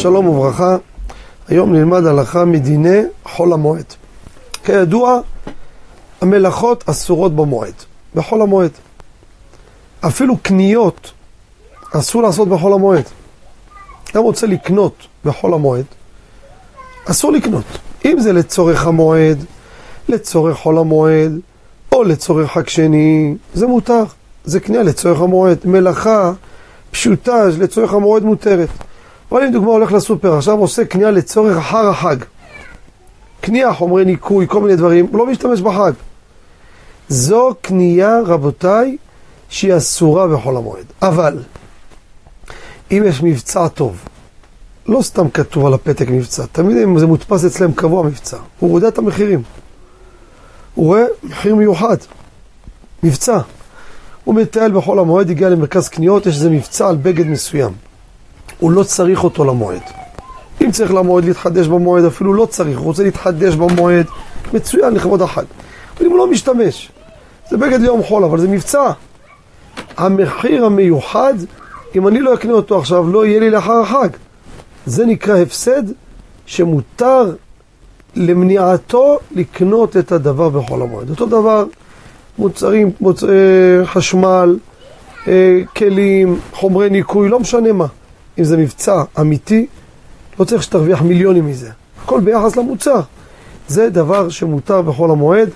שלום וברכה, היום נלמד הלכה מדיני חול המועד. כידוע, המלאכות אסורות במועד, בחול המועד. אפילו קניות אסור לעשות בחול המועד. גם רוצה לקנות בחול המועד, אסור לקנות. אם זה לצורך המועד, לצורך חול המועד, או לצורך חג שני, זה מותר. זה קנייה לצורך המועד. מלאכה פשוטה לצורך המועד מותרת. אבל אם דוגמה הולך לסופר, עכשיו עושה קנייה לצורך אחר החג. קנייה, חומרי ניקוי, כל מיני דברים, הוא לא משתמש בחג. זו קנייה, רבותיי, שהיא אסורה בחול המועד. אבל, אם יש מבצע טוב, לא סתם כתוב על הפתק מבצע, תמיד אם זה מודפס אצלם קבוע מבצע, הוא יודע את המחירים. הוא רואה מחיר מיוחד, מבצע. הוא מטייל בחול המועד, הגיע למרכז קניות, יש איזה מבצע על בגד מסוים. הוא לא צריך אותו למועד. אם צריך למועד להתחדש במועד, אפילו לא צריך, הוא רוצה להתחדש במועד, מצוין לכבוד החג. אבל אם הוא לא משתמש, זה בגד ליום חול, אבל זה מבצע. המחיר המיוחד, אם אני לא אקנה אותו עכשיו, לא יהיה לי לאחר החג. זה נקרא הפסד שמותר למניעתו לקנות את הדבר בחול המועד. אותו דבר, מוצרים, מוצ... חשמל, אה, כלים, חומרי ניקוי, לא משנה מה. אם זה מבצע אמיתי, לא צריך שתרוויח מיליונים מזה. הכל ביחס למוצר. זה דבר שמותר בחול המועד,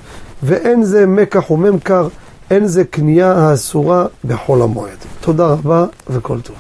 ואין זה מקח וממכר, אין זה קנייה האסורה בחול המועד. תודה רבה וכל טוב.